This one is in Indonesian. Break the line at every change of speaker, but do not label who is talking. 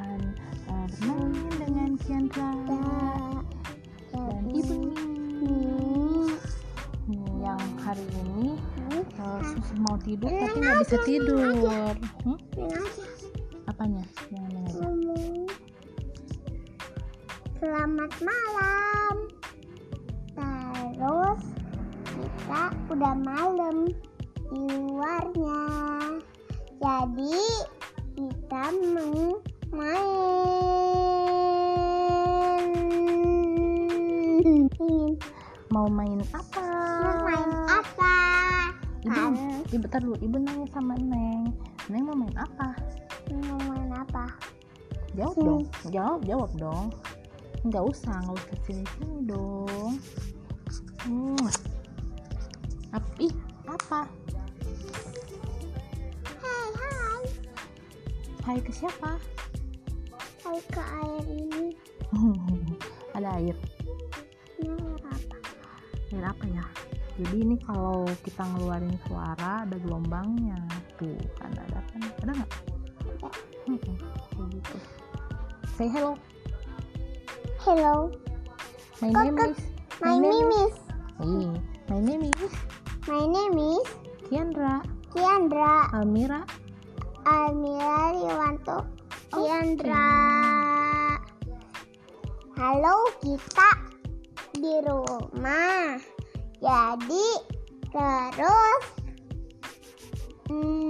akan bermain eh, dengan Kiandra
dan Ibu
yang hari ini
uh,
mau tidur tapi nggak bisa tidur. Hmm? apanya?
Selamat malam. Terus kita udah malam di luarnya. Jadi kita meng main.
Mau main apa? Mau main
apa?
Ibu kan? ibu tar dulu. Ibu nanya sama neng. Neng mau main apa?
Mau main apa?
Jawab Hmm. dong. Jawab jawab dong. Nggak usah nggak usah sini sini dong. Hmm. api apa?
Hai hai.
Hai ke siapa
ke air ini.
Ada air.
Ini apa?
Air apa ya? Jadi ini kalau kita ngeluarin suara ada gelombangnya. Tuh kan ada kan? Ada nggak? Hmm, kayak gitu. Say hello.
Hello.
My Kok name is
my name is
Iya, my name is
my name is
Kiandra.
Kiandra.
Almira.
Almira Riwanto.
Kiandra
halo kita di rumah jadi terus hmm,